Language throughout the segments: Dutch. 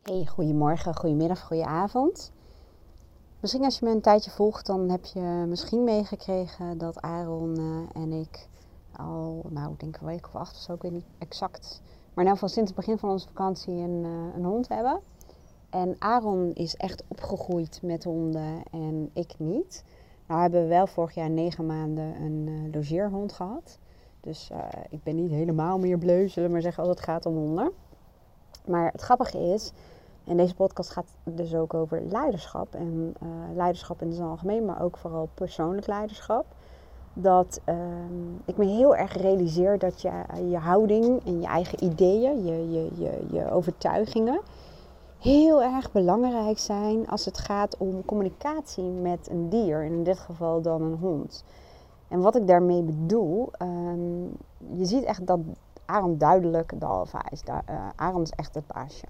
Hey, goedemorgen, goedemiddag, goedenavond. Misschien als je me een tijdje volgt, dan heb je misschien meegekregen dat Aaron eh, en ik al, nou, ik denk een week of acht of zo, ik weet niet exact. Maar ieder geval sinds het begin van onze vakantie een, uh, een hond hebben. En Aaron is echt opgegroeid met honden en ik niet. Nou hebben we wel vorig jaar negen maanden een uh, logeerhond gehad. Dus ik ben niet helemaal meer bleu, zullen we maar zeggen, als het gaat om honden. Maar het grappige is, en deze podcast gaat dus ook over leiderschap. En uh, leiderschap in het algemeen, maar ook vooral persoonlijk leiderschap. Dat uh, ik me heel erg realiseer dat je, je houding en je eigen ideeën, je, je, je, je overtuigingen, heel erg belangrijk zijn als het gaat om communicatie met een dier. In dit geval dan een hond. En wat ik daarmee bedoel, um, je ziet echt dat Aaron duidelijk de alfa is. Uh, Aaron is echt het baasje.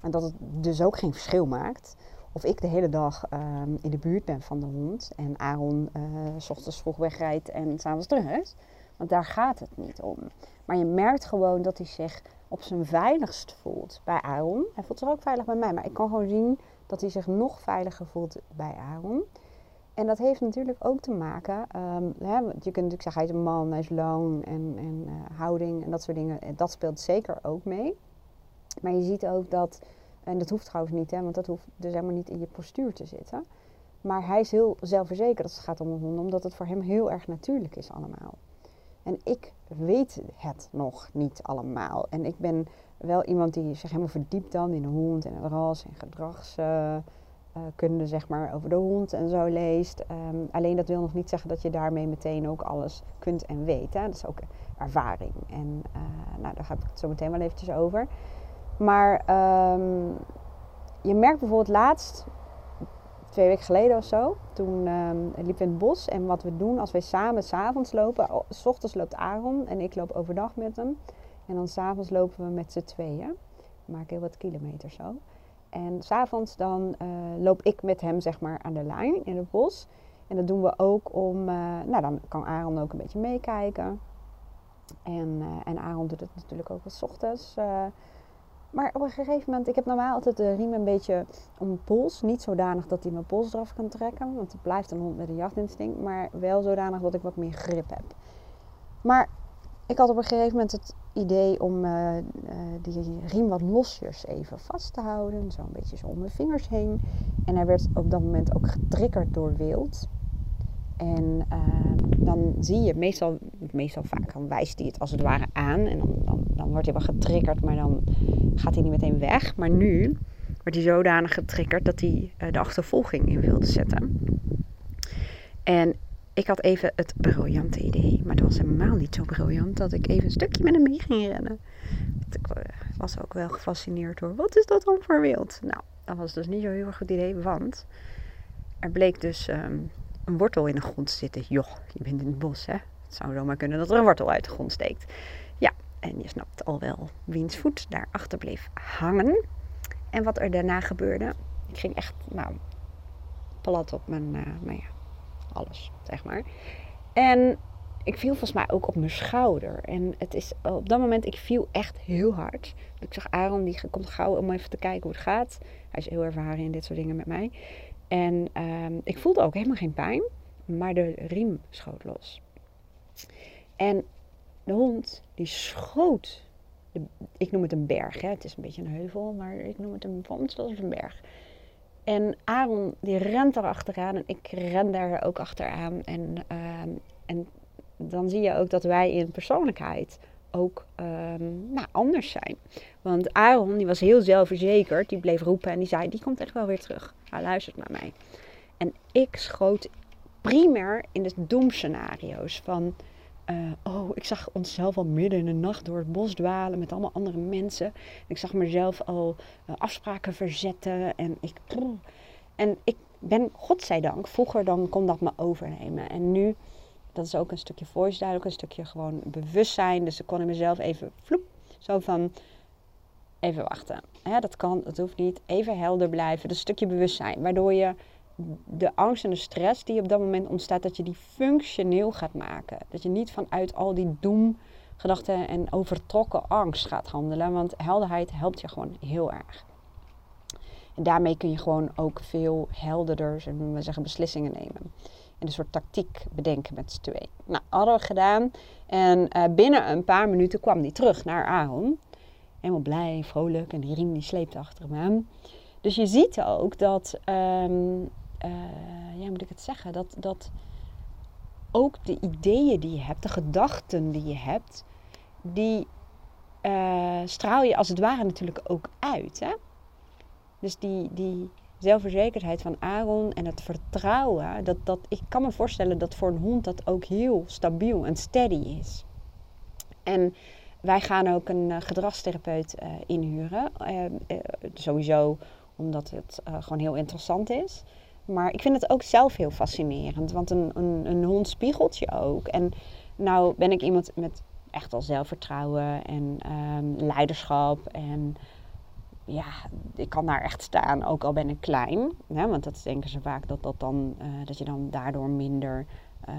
En dat het dus ook geen verschil maakt of ik de hele dag um, in de buurt ben van de hond en Aaron uh, s ochtends vroeg wegrijdt en s'avonds terug is. Want daar gaat het niet om. Maar je merkt gewoon dat hij zich op zijn veiligst voelt bij Aaron. Hij voelt zich ook veilig bij mij, maar ik kan gewoon zien dat hij zich nog veiliger voelt bij Aaron. En dat heeft natuurlijk ook te maken, um, hè, je kunt natuurlijk zeggen hij is een man, hij is lang en, en uh, houding en dat soort dingen. Dat speelt zeker ook mee. Maar je ziet ook dat, en dat hoeft trouwens niet, hè, want dat hoeft dus helemaal niet in je postuur te zitten. Maar hij is heel zelfverzekerd als het gaat om een hond, omdat het voor hem heel erg natuurlijk is allemaal. En ik weet het nog niet allemaal. En ik ben wel iemand die zich helemaal verdiept dan in de hond en het ras en gedragskunde, zeg maar, over de hond en zo leest. Um, alleen dat wil nog niet zeggen dat je daarmee meteen ook alles kunt en weet. Hè? Dat is ook ervaring. En uh, nou, daar ga ik het zo meteen wel eventjes over. Maar um, je merkt bijvoorbeeld laatst, twee weken geleden of zo, toen um, liep in het bos. En wat we doen als wij samen s'avonds lopen, s ochtends loopt Aaron en ik loop overdag met hem. En dan s'avonds lopen we met z'n tweeën. We maken heel wat kilometer zo. En s'avonds dan uh, loop ik met hem zeg maar aan de lijn in het bos. En dat doen we ook om, uh, nou dan kan Aaron ook een beetje meekijken. En, uh, en Aaron doet het natuurlijk ook wat ochtends. Maar op een gegeven moment, ik heb normaal altijd de riem een beetje om mijn pols. Niet zodanig dat hij mijn pols eraf kan trekken, want het blijft een hond met een jachtinstinct. Maar wel zodanig dat ik wat meer grip heb. Maar ik had op een gegeven moment het idee om uh, uh, die riem wat losjes even vast te houden. Zo een beetje zo om mijn vingers heen. En hij werd op dat moment ook getriggerd door wild. En uh, dan zie je meestal, meestal vaak, dan wijst hij het als het ware aan. En dan, dan, dan wordt hij wel getriggerd, maar dan gaat hij niet meteen weg. Maar nu wordt hij zodanig getriggerd dat hij uh, de achtervolging in wilde zetten. En ik had even het briljante idee, maar het was helemaal niet zo briljant dat ik even een stukje met hem mee ging rennen. Ik was ook wel gefascineerd door, wat is dat dan voor wild? Nou, dat was dus niet zo'n heel goed idee, want er bleek dus um, een wortel in de grond zitten. Joh, je bent in het bos, hè? Het zou zomaar kunnen dat er een wortel uit de grond steekt. Ja, en je snapt al wel wiens voet daarachter bleef hangen. En wat er daarna gebeurde. Ik ging echt, nou, plat op mijn, uh, nou ja, alles, zeg maar. En ik viel volgens mij ook op mijn schouder. En het is op dat moment, ik viel echt heel hard. Ik zag Aaron, die komt gauw om even te kijken hoe het gaat. Hij is heel ervaren in dit soort dingen met mij. En um, ik voelde ook helemaal geen pijn, maar de riem schoot los. En de hond die schoot, ik noem het een berg, hè. het is een beetje een heuvel, maar ik noem het een wand zoals een berg. En Aaron die rent er achteraan en ik ren daar ook achteraan. En, um, en dan zie je ook dat wij in persoonlijkheid ook um, nou, anders zijn. Want Aaron die was heel zelfverzekerd, die bleef roepen en die zei, die komt echt wel weer terug. Hij luistert naar mij. En ik schoot primair in de doemscenario's van... Uh, oh, ik zag onszelf al midden in de nacht door het bos dwalen met allemaal andere mensen. Ik zag mezelf al uh, afspraken verzetten en ik... En ik ben, godzijdank, vroeger dan kon dat me overnemen. En nu dat is ook een stukje voice dialogue, ook een stukje gewoon bewustzijn. Dus ik kon in mezelf even vloep, zo van even wachten. Dat kan, dat hoeft niet. Even helder blijven. Dat is een stukje bewustzijn. Waardoor je de angst en de stress die op dat moment ontstaat, dat je die functioneel gaat maken. Dat je niet vanuit al die doemgedachten en overtrokken angst gaat handelen. Want helderheid helpt je gewoon heel erg. En daarmee kun je gewoon ook veel helderder, zullen we zeggen, beslissingen nemen. En een soort tactiek bedenken met z'n tweeën. Nou, hadden we gedaan. En uh, binnen een paar minuten kwam die terug naar Aaron. Helemaal blij, vrolijk. En die riem die sleepte achter hem aan. Dus je ziet ook dat, um, ja, moet ik het zeggen, dat, dat ook de ideeën die je hebt, de gedachten die je hebt, die uh, straal je als het ware natuurlijk ook uit. Hè? Dus die, die zelfverzekerdheid van Aaron en het vertrouwen, dat, dat, ik kan me voorstellen dat voor een hond dat ook heel stabiel en steady is. En wij gaan ook een uh, gedragstherapeut uh, inhuren. sowieso omdat het gewoon heel interessant is. Maar ik vind het ook zelf heel fascinerend. Want een, een, een hond spiegelt je ook. En nou ben ik iemand met echt al zelfvertrouwen en um, leiderschap. En ja, ik kan daar echt staan, ook al ben ik klein. Hè, want dat denken ze vaak dat, dat, dan, uh, dat je dan daardoor minder, uh,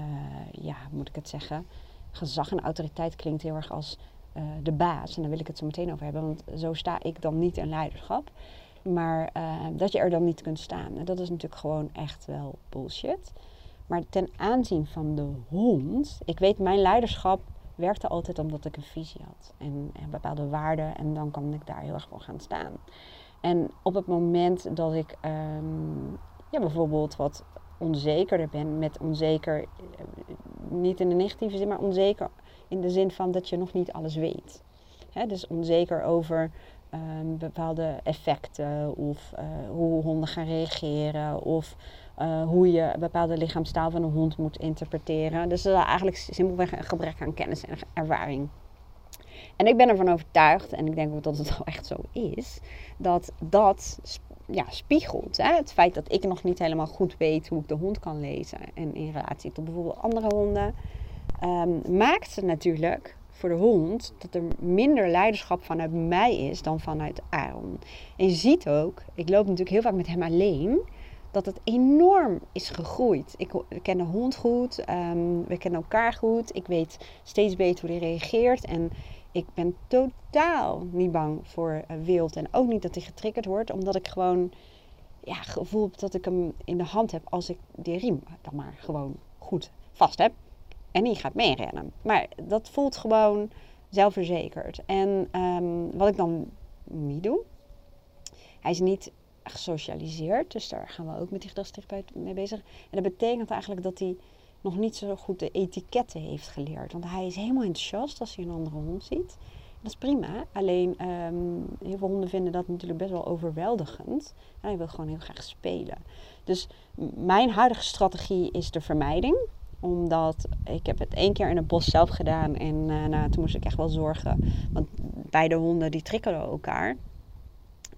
ja, moet ik het zeggen, gezag en autoriteit klinkt heel erg als uh, de baas. En daar wil ik het zo meteen over hebben, want zo sta ik dan niet in leiderschap. Maar dat je er dan niet kunt staan. Dat is natuurlijk gewoon echt wel bullshit. Maar ten aanzien van de hond, ik weet mijn leiderschap werkte altijd omdat ik een visie had en, en bepaalde waarden. En dan kan ik daar heel erg voor gaan staan. En op het moment dat ik um, ja, bijvoorbeeld wat onzekerder ben, met onzeker, eh, niet in de negatieve zin, maar onzeker in de zin van dat je nog niet alles weet. dus onzeker over um, bepaalde effecten of uh, hoe honden gaan reageren of uh, hoe je bepaalde lichaamstaal van een hond moet interpreteren. Dus dat is eigenlijk simpelweg een gebrek aan kennis en ervaring. En ik ben ervan overtuigd, en ik denk ook dat het wel echt zo is, dat dat ja, spiegelt. Hè? Het feit dat ik nog niet helemaal goed weet hoe ik de hond kan lezen. En in relatie tot bijvoorbeeld andere honden. Um, maakt natuurlijk voor de hond dat er minder leiderschap vanuit mij is dan vanuit Aaron. En je ziet ook, ik loop natuurlijk heel vaak met hem alleen dat het enorm is gegroeid. Ik, ken de hond goed, um, we kennen elkaar goed. Ik weet steeds beter hoe hij reageert. En ik ben totaal niet bang voor uh, wild. En ook niet dat hij getriggerd wordt, omdat ik gewoon ja, gevoel dat ik hem in de hand heb als ik die riem dan maar gewoon goed vast heb. En die gaat meerennen. Maar dat voelt gewoon zelfverzekerd. En um, wat ik dan niet doe, hij is niet gesocialiseerd. Dus daar gaan we ook met die gedragstherapeut mee bezig. En dat betekent eigenlijk dat hij nog niet zo goed de etiketten heeft geleerd. Want hij is helemaal enthousiast als hij een andere hond ziet. Dat is prima. Alleen um, heel veel honden vinden dat natuurlijk best wel overweldigend. En hij wil gewoon heel graag spelen. Dus mijn huidige strategie is de vermijding omdat ik heb het één keer in het bos zelf gedaan. En uh, nou, toen moest ik echt wel zorgen. Want beide honden die trikkelden elkaar.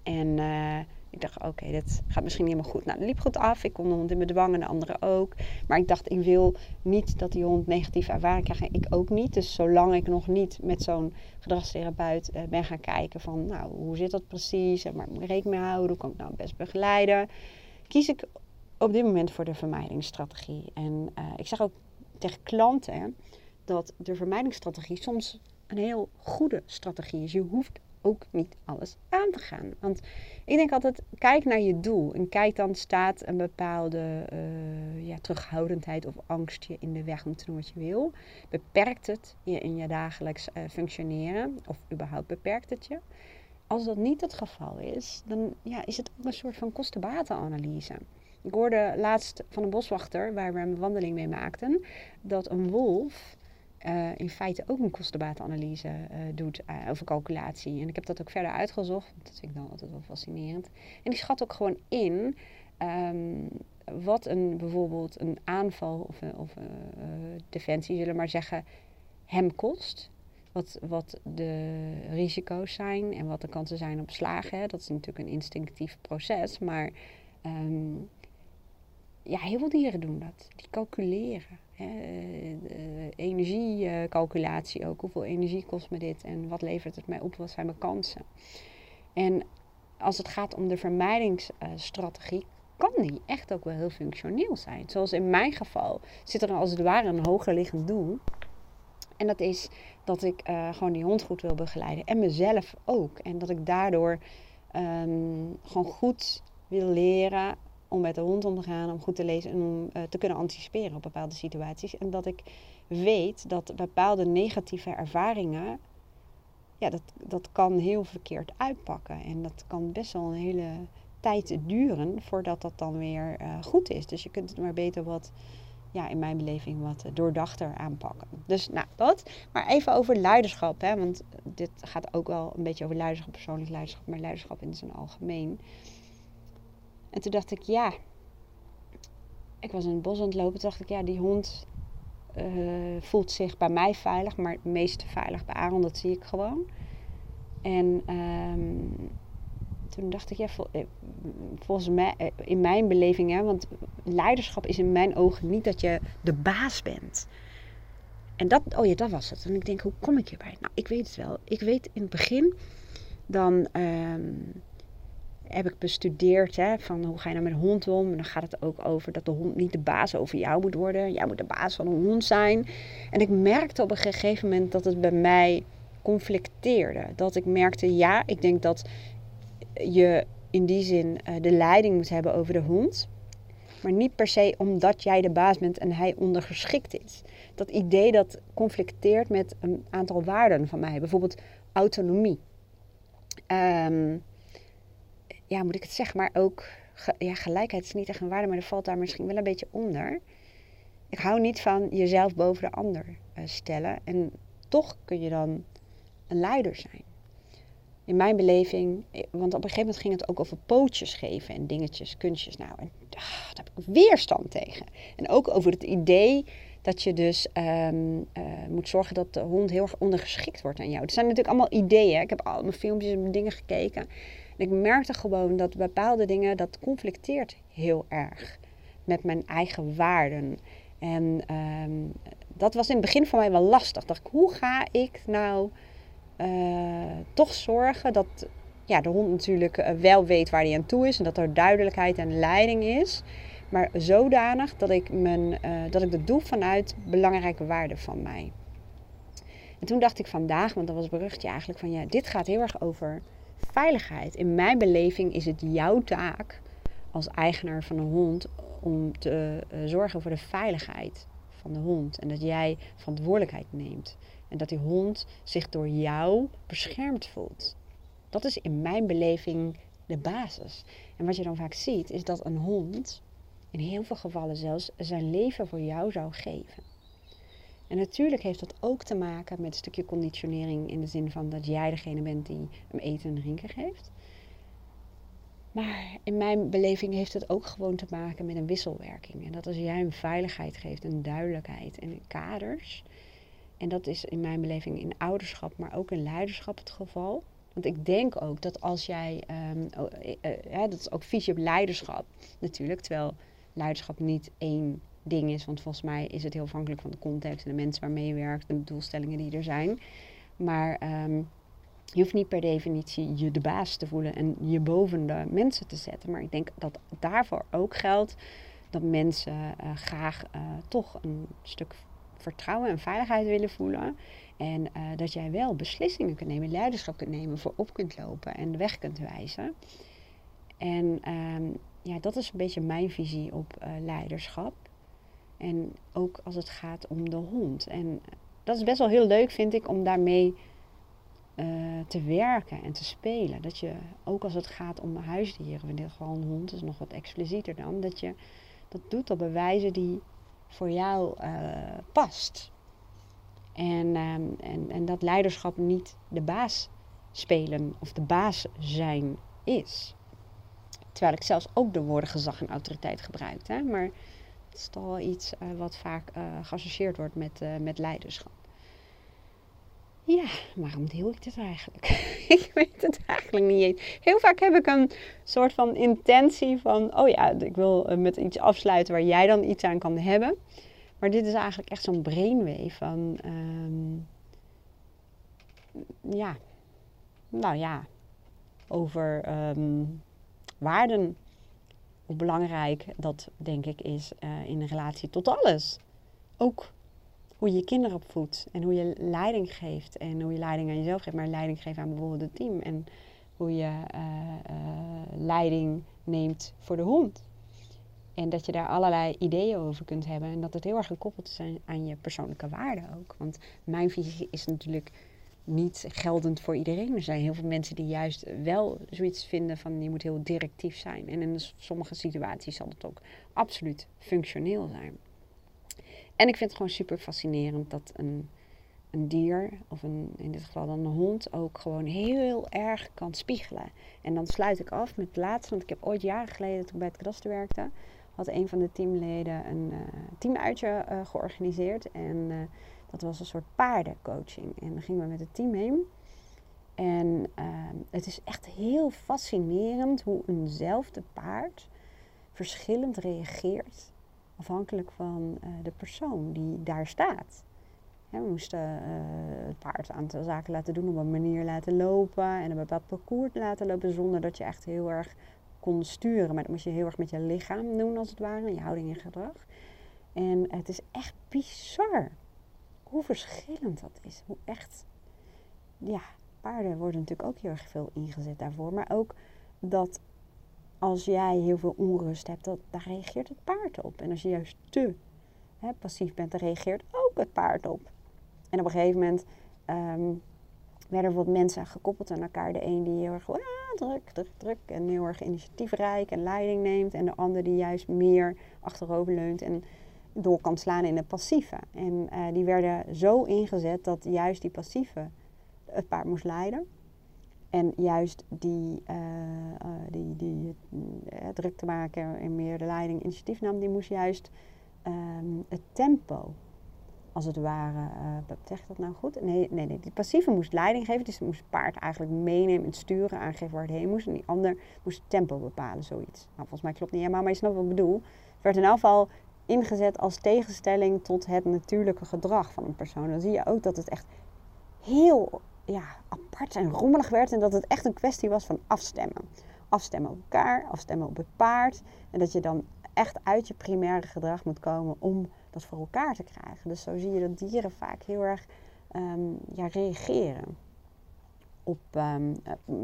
En uh, ik dacht, oké, okay, dit gaat misschien niet helemaal goed. Nou, het liep goed af. Ik kon de hond in mijn dwang en de andere ook. Maar ik dacht, ik wil niet dat die hond negatieve ervaring krijgt. En ik ook niet. Dus zolang ik nog niet met zo'n gedragstherapeut uh, ben gaan kijken van, nou, hoe zit dat precies? En waar moet ik rekening mee houden? Hoe kan ik nou best begeleiden? Kies ik op dit moment voor de vermijdingsstrategie. En uh, ik zeg ook tegen klanten dat de vermijdingsstrategie soms een heel goede strategie is. Je hoeft ook niet alles aan te gaan. Want ik denk altijd, kijk naar je doel. En kijk dan staat een bepaalde uh, ja, terughoudendheid of angst je in de weg om te doen wat je wil. Beperkt het je in je dagelijks uh, functioneren? Of überhaupt beperkt het je? Als dat niet het geval is, dan ja, is het ook een soort van kostenbatenanalyse. Ik hoorde laatst van een boswachter, waar we een wandeling mee maakten, dat een wolf uh, in feite ook een kostenbatenanalyse uh, doet uh, over calculatie. En ik heb dat ook verder uitgezocht, dat vind ik dan altijd wel fascinerend. En die schat ook gewoon in um, wat een, bijvoorbeeld een aanval of, of defensie, zullen we maar zeggen, hem kost. Wat, wat de risico's zijn en wat de kansen zijn op slagen. Dat is natuurlijk een instinctief proces, maar um, ja, heel veel dieren doen dat. Die calculeren. Energiecalculatie ook. Hoeveel energie kost me dit en wat levert het mij op? Wat zijn mijn kansen? En als het gaat om de vermijdingsstrategie, kan die echt ook wel heel functioneel zijn. Zoals in mijn geval zit er als het ware een hoger liggend doel. En dat is dat ik uh, gewoon die hond goed wil begeleiden. En mezelf ook. En dat ik daardoor um, gewoon goed wil leren om met de hond om te gaan, om goed te lezen en om uh, te kunnen anticiperen op bepaalde situaties. En dat ik weet dat bepaalde negatieve ervaringen, ja, dat, dat kan heel verkeerd uitpakken. En dat kan best wel een hele tijd duren voordat dat dan weer uh, goed is. Dus je kunt het maar beter wat, ja, in mijn beleving, wat doordachter aanpakken. Dus nou, dat. Maar even over leiderschap, hè, want dit gaat ook wel een beetje over leiderschap, persoonlijk leiderschap, maar leiderschap in zijn algemeen. En toen dacht ik, ja, ik was in het bos aan het lopen. Toen dacht ik, ja, die hond uh, voelt zich bij mij veilig, maar het meest veilig bij Aaron, dat zie ik gewoon. En um, toen dacht ik, ja, eh, volgens mij, eh, in mijn beleving, hè, want leiderschap is in mijn ogen niet dat je de baas bent. En dat, oh ja, dat was het. En ik denk, hoe kom ik hierbij? Nou, ik weet het wel. Ik weet in het begin, dan um, heb ik bestudeerd hè, van hoe ga je nou met een hond om. En dan gaat het ook over dat de hond niet de baas over jou moet worden. Jij moet de baas van een hond zijn. En ik merkte op een gegeven moment dat het bij mij conflicteerde. Dat ik merkte, ja, ik denk dat je in die zin uh, de leiding moet hebben over de hond. Maar niet per se omdat jij de baas bent en hij ondergeschikt is. Dat idee dat conflicteert met een aantal waarden van mij. Bijvoorbeeld autonomie. Um, ja, moet ik het zeggen, maar ook ja, gelijkheid is niet echt een waarde, maar er valt daar misschien wel een beetje onder. Ik hou niet van jezelf boven de ander uh, stellen. En toch kun je dan een leider zijn. In mijn beleving, eh, want op een gegeven moment ging het ook over pootjes geven en dingetjes, kunstjes. Nou, en ah, daar heb ik weerstand tegen. En ook over het idee dat je dus um, uh, moet zorgen dat de hond heel erg ondergeschikt wordt aan jou. Het zijn natuurlijk allemaal ideeën. Ik heb al mijn filmpjes en dingen gekeken. Ik merkte gewoon dat bepaalde dingen, dat conflicteert heel erg met mijn eigen waarden. En um, dat was in het begin voor mij wel lastig. Dacht ik, hoe ga ik nou uh, toch zorgen dat ja, de hond natuurlijk uh, wel weet waar hij aan toe is. En dat er duidelijkheid en leiding is. Maar zodanig dat ik, mijn, uh, dat ik dat doe vanuit belangrijke waarden van mij. En toen dacht ik vandaag, want dat was beruchtje eigenlijk van ja, dit gaat heel erg over veiligheid. In mijn beleving is het jouw taak als eigenaar van een hond om te uh, zorgen voor de veiligheid van de hond. En dat jij verantwoordelijkheid neemt. En dat die hond zich door jou beschermd voelt. Dat is in mijn beleving de basis. En wat je dan vaak ziet, is dat een hond, in heel veel gevallen zelfs, zijn leven voor jou zou geven. En natuurlijk heeft dat ook te maken met een stukje conditionering in de zin van dat jij degene bent die hem eten en drinken geeft. Maar in mijn beleving heeft het ook gewoon te maken met een wisselwerking. En dat als jij hem veiligheid geeft, een duidelijkheid en kaders. En dat is in mijn beleving in ouderschap, maar ook in leiderschap het geval. Want ik denk ook dat als jij, um, uh, dat is ook visie op leiderschap natuurlijk, terwijl leiderschap niet één ding is. Want volgens mij is het heel afhankelijk van de context en de mensen waarmee je werkt en de doelstellingen die er zijn. Maar um, je hoeft niet per definitie je de baas te voelen en je boven de mensen te zetten. Maar ik denk dat daarvoor ook geldt dat mensen uh, graag uh, toch een stuk vertrouwen en veiligheid willen voelen. En uh, dat jij wel beslissingen kunt nemen, leiderschap kunt nemen, voor op kunt lopen en de weg kunt wijzen. En um, ja, dat is een beetje mijn visie op leiderschap. En ook als het gaat om de hond. En dat is best wel heel leuk, vind ik, om daarmee uh, te werken en te spelen. Dat je, ook als het gaat om huisdieren, in dit geval een hond is nog wat explicieter dan, dat je dat doet op een wijze die voor jou uh, past. En, um, en, en dat leiderschap niet de baas spelen of de baas zijn is. Terwijl ik zelfs ook de woorden gezag en autoriteit gebruik. Hè? Maar het is toch wel iets uh, wat vaak uh, geassocieerd wordt met, uh, met leiderschap. Ja, waarom deel ik dit eigenlijk? ik weet het eigenlijk niet eens. Heel vaak heb ik een soort van intentie van, oh ja, ik wil met iets afsluiten waar jij dan iets aan kan hebben. Maar dit is eigenlijk echt zo'n brainwave van, um, ja, nou ja, over um, waarden hoe belangrijk dat, denk ik, is uh, in relatie tot alles. Ook hoe je je kinderen opvoedt en hoe je leiding geeft. En hoe je leiding aan jezelf geeft, maar leiding geeft aan bijvoorbeeld het team. En hoe je uh, uh, leiding neemt voor de hond. En dat je daar allerlei ideeën over kunt hebben. En dat het heel erg gekoppeld is aan je persoonlijke waarden ook. Want mijn visie is natuurlijk niet geldend voor iedereen. Er zijn heel veel mensen die juist wel zoiets vinden van je moet heel directief zijn. En in sommige situaties zal het ook absoluut functioneel zijn. En ik vind het gewoon super fascinerend dat een, een dier, of een, in dit geval dan een hond, ook gewoon heel erg kan spiegelen. En dan sluit ik af met het laatste, want ik heb ooit jaren geleden toen ik bij het kadaster werkte, had een van de teamleden een uh, teamuitje uh, georganiseerd. En uh, dat was een soort paardencoaching. En dan gingen we met het team heen. En ehm, het is echt heel fascinerend hoe eenzelfde paard verschillend reageert. Afhankelijk van de persoon die daar staat. we moesten het paard een aantal zaken laten doen, op een manier laten lopen en een bepaald parcours laten lopen, zonder dat je echt heel erg kon sturen. Maar dat moest je heel erg met je lichaam doen, als het ware, je houding en gedrag. En het is echt bizar hoe verschillend dat is. Hoe echt, ja, paarden worden natuurlijk ook heel erg veel ingezet daarvoor. Maar ook dat als jij heel veel onrust hebt, dat, daar reageert het paard op. En als je juist te hè, passief bent, dan reageert ook het paard op. En op een gegeven moment um, werden wat mensen gekoppeld aan elkaar. De een die heel erg ah, druk, druk, druk en heel erg initiatiefrijk en leiding neemt. En de ander die juist meer achterover leunt en door kan slaan in het passieve. En uh, die werden zo ingezet dat juist die passieve het paard moest leiden. En juist die, uh, die, die druk te maken en meer de leiding initiatief nam, die moest juist um, het tempo als het ware, zeg ik dat nou goed? Nee, nee, nee, die passieve moest leiding geven. Dus moest het paard eigenlijk meenemen en sturen, aangeven waar het heen moest. En die ander moest het tempo bepalen, zoiets. Nou, volgens mij klopt niet helemaal, maar je snapt wat ik bedoel. Het werd in elk geval ingezet als tegenstelling tot het natuurlijke gedrag van een persoon. Dan zie je ook dat het echt heel ja, apart en rommelig werd. En dat het echt een kwestie was van afstemmen. Afstemmen op elkaar, afstemmen op het paard. En dat je dan echt uit je primaire gedrag moet komen om dat voor elkaar te krijgen. Dus zo zie je dat dieren vaak heel erg um, ja, reageren op um,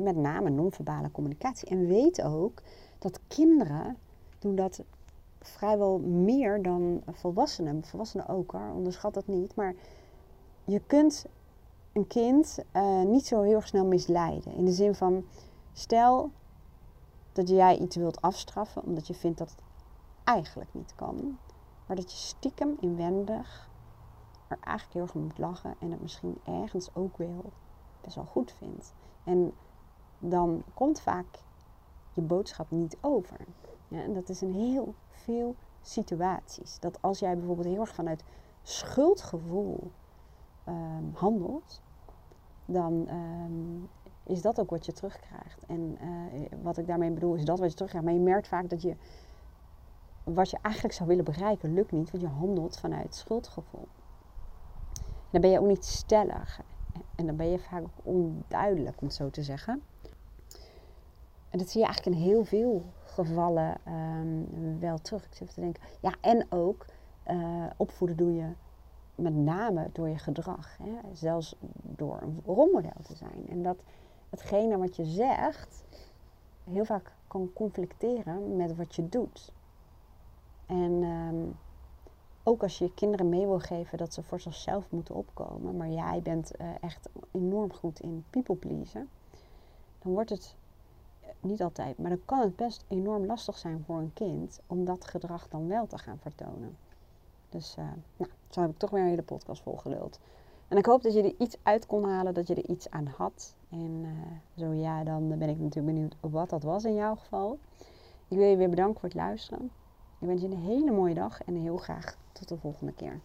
met name non-verbale communicatie. En weet ook dat kinderen doen dat vrijwel meer dan volwassenen. Volwassenen ook hoor, onderschat dat niet. Maar je kunt een kind uh, niet zo heel snel misleiden. In de zin van, stel dat jij iets wilt afstraffen omdat je vindt dat het eigenlijk niet kan. Maar dat je stiekem inwendig er eigenlijk heel erg moet lachen en het misschien ergens ook wel best wel goed vindt. En dan komt vaak je boodschap niet over. Ja, en dat is in heel veel situaties. Dat als jij bijvoorbeeld heel erg vanuit schuldgevoel um, handelt, dan um, is dat ook wat je terugkrijgt. En uh, wat ik daarmee bedoel is dat wat je terugkrijgt. Maar je merkt vaak dat je wat je eigenlijk zou willen bereiken, lukt niet, want je handelt vanuit schuldgevoel. Dan ben je ook niet stellig. En dan ben je vaak ook onduidelijk, om het zo te zeggen. En dat zie je eigenlijk in heel veel gevallen um, wel terug. Ik zit te denken. Ja, en ook uh, opvoeden doe je met name door je gedrag. Hè? Zelfs door een rolmodel te zijn. En dat hetgene wat je zegt heel vaak kan conflicteren met wat je doet. En um, ook als je je kinderen mee wil geven dat ze voor zichzelf moeten opkomen, maar jij bent uh, echt enorm goed in people pleasen, dan wordt het eh, niet altijd, maar dan kan het best enorm lastig zijn voor een kind om dat gedrag dan wel te gaan vertonen. Dus uh, nou, zo heb ik toch weer een hele podcast volgeluld. En ik hoop dat je er iets uit kon halen, dat je er iets aan had. En uh, zo ja, dan ben ik natuurlijk benieuwd wat dat was in jouw geval. Ik wil je weer bedanken voor het luisteren. Ik wens je een hele mooie dag en heel graag tot de volgende keer.